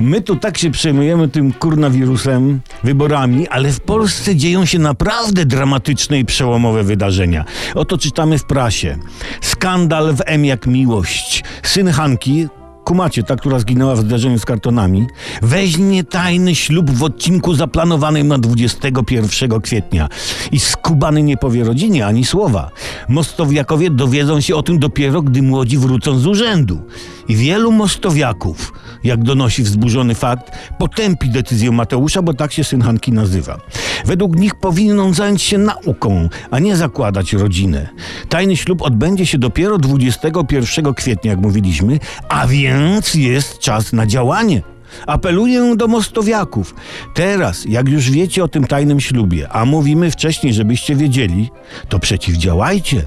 My tu tak się przejmujemy tym kurnawirusem, wyborami, ale w Polsce dzieją się naprawdę dramatyczne i przełomowe wydarzenia. Oto czytamy w prasie. Skandal w M jak miłość. Syn Hanki, kumacie, ta, która zginęła w zdarzeniu z kartonami, weźmie tajny ślub w odcinku zaplanowanym na 21 kwietnia. I skubany nie powie rodzinie ani słowa. Mostowiakowie dowiedzą się o tym dopiero, gdy młodzi wrócą z urzędu. I wielu mostowiaków, jak donosi wzburzony fakt, potępi decyzję Mateusza, bo tak się syn Hanki nazywa. Według nich powinien on zająć się nauką, a nie zakładać rodzinę. Tajny ślub odbędzie się dopiero 21 kwietnia, jak mówiliśmy, a więc jest czas na działanie. Apeluję do mostowiaków. Teraz, jak już wiecie o tym tajnym ślubie, a mówimy wcześniej, żebyście wiedzieli, to przeciwdziałajcie.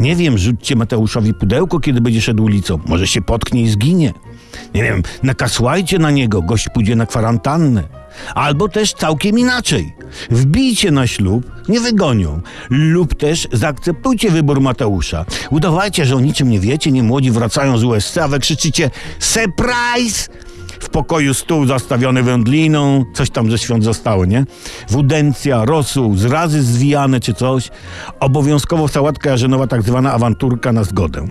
Nie wiem, rzućcie Mateuszowi pudełko, kiedy będzie szedł ulicą. Może się potknie i zginie. Nie wiem, nakasłajcie na niego, gość pójdzie na kwarantannę. Albo też całkiem inaczej. Wbijcie na ślub, nie wygonią. Lub też zaakceptujcie wybór Mateusza. Udawajcie, że o niczym nie wiecie, nie młodzi wracają z USC, a wy krzyczycie surprise! W pokoju stół zastawiony wędliną, coś tam ze świąt zostało, nie? Wudencja, rosół, zrazy zwijane czy coś. Obowiązkowo sałatka jarzynowa, tak zwana awanturka na zgodę.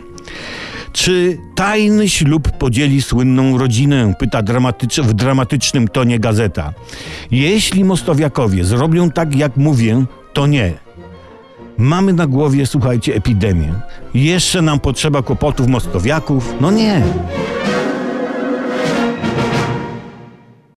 Czy tajny ślub podzieli słynną rodzinę? Pyta dramatycz w dramatycznym tonie gazeta. Jeśli mostowiakowie zrobią tak, jak mówię, to nie. Mamy na głowie, słuchajcie, epidemię. Jeszcze nam potrzeba kłopotów mostowiaków? No nie.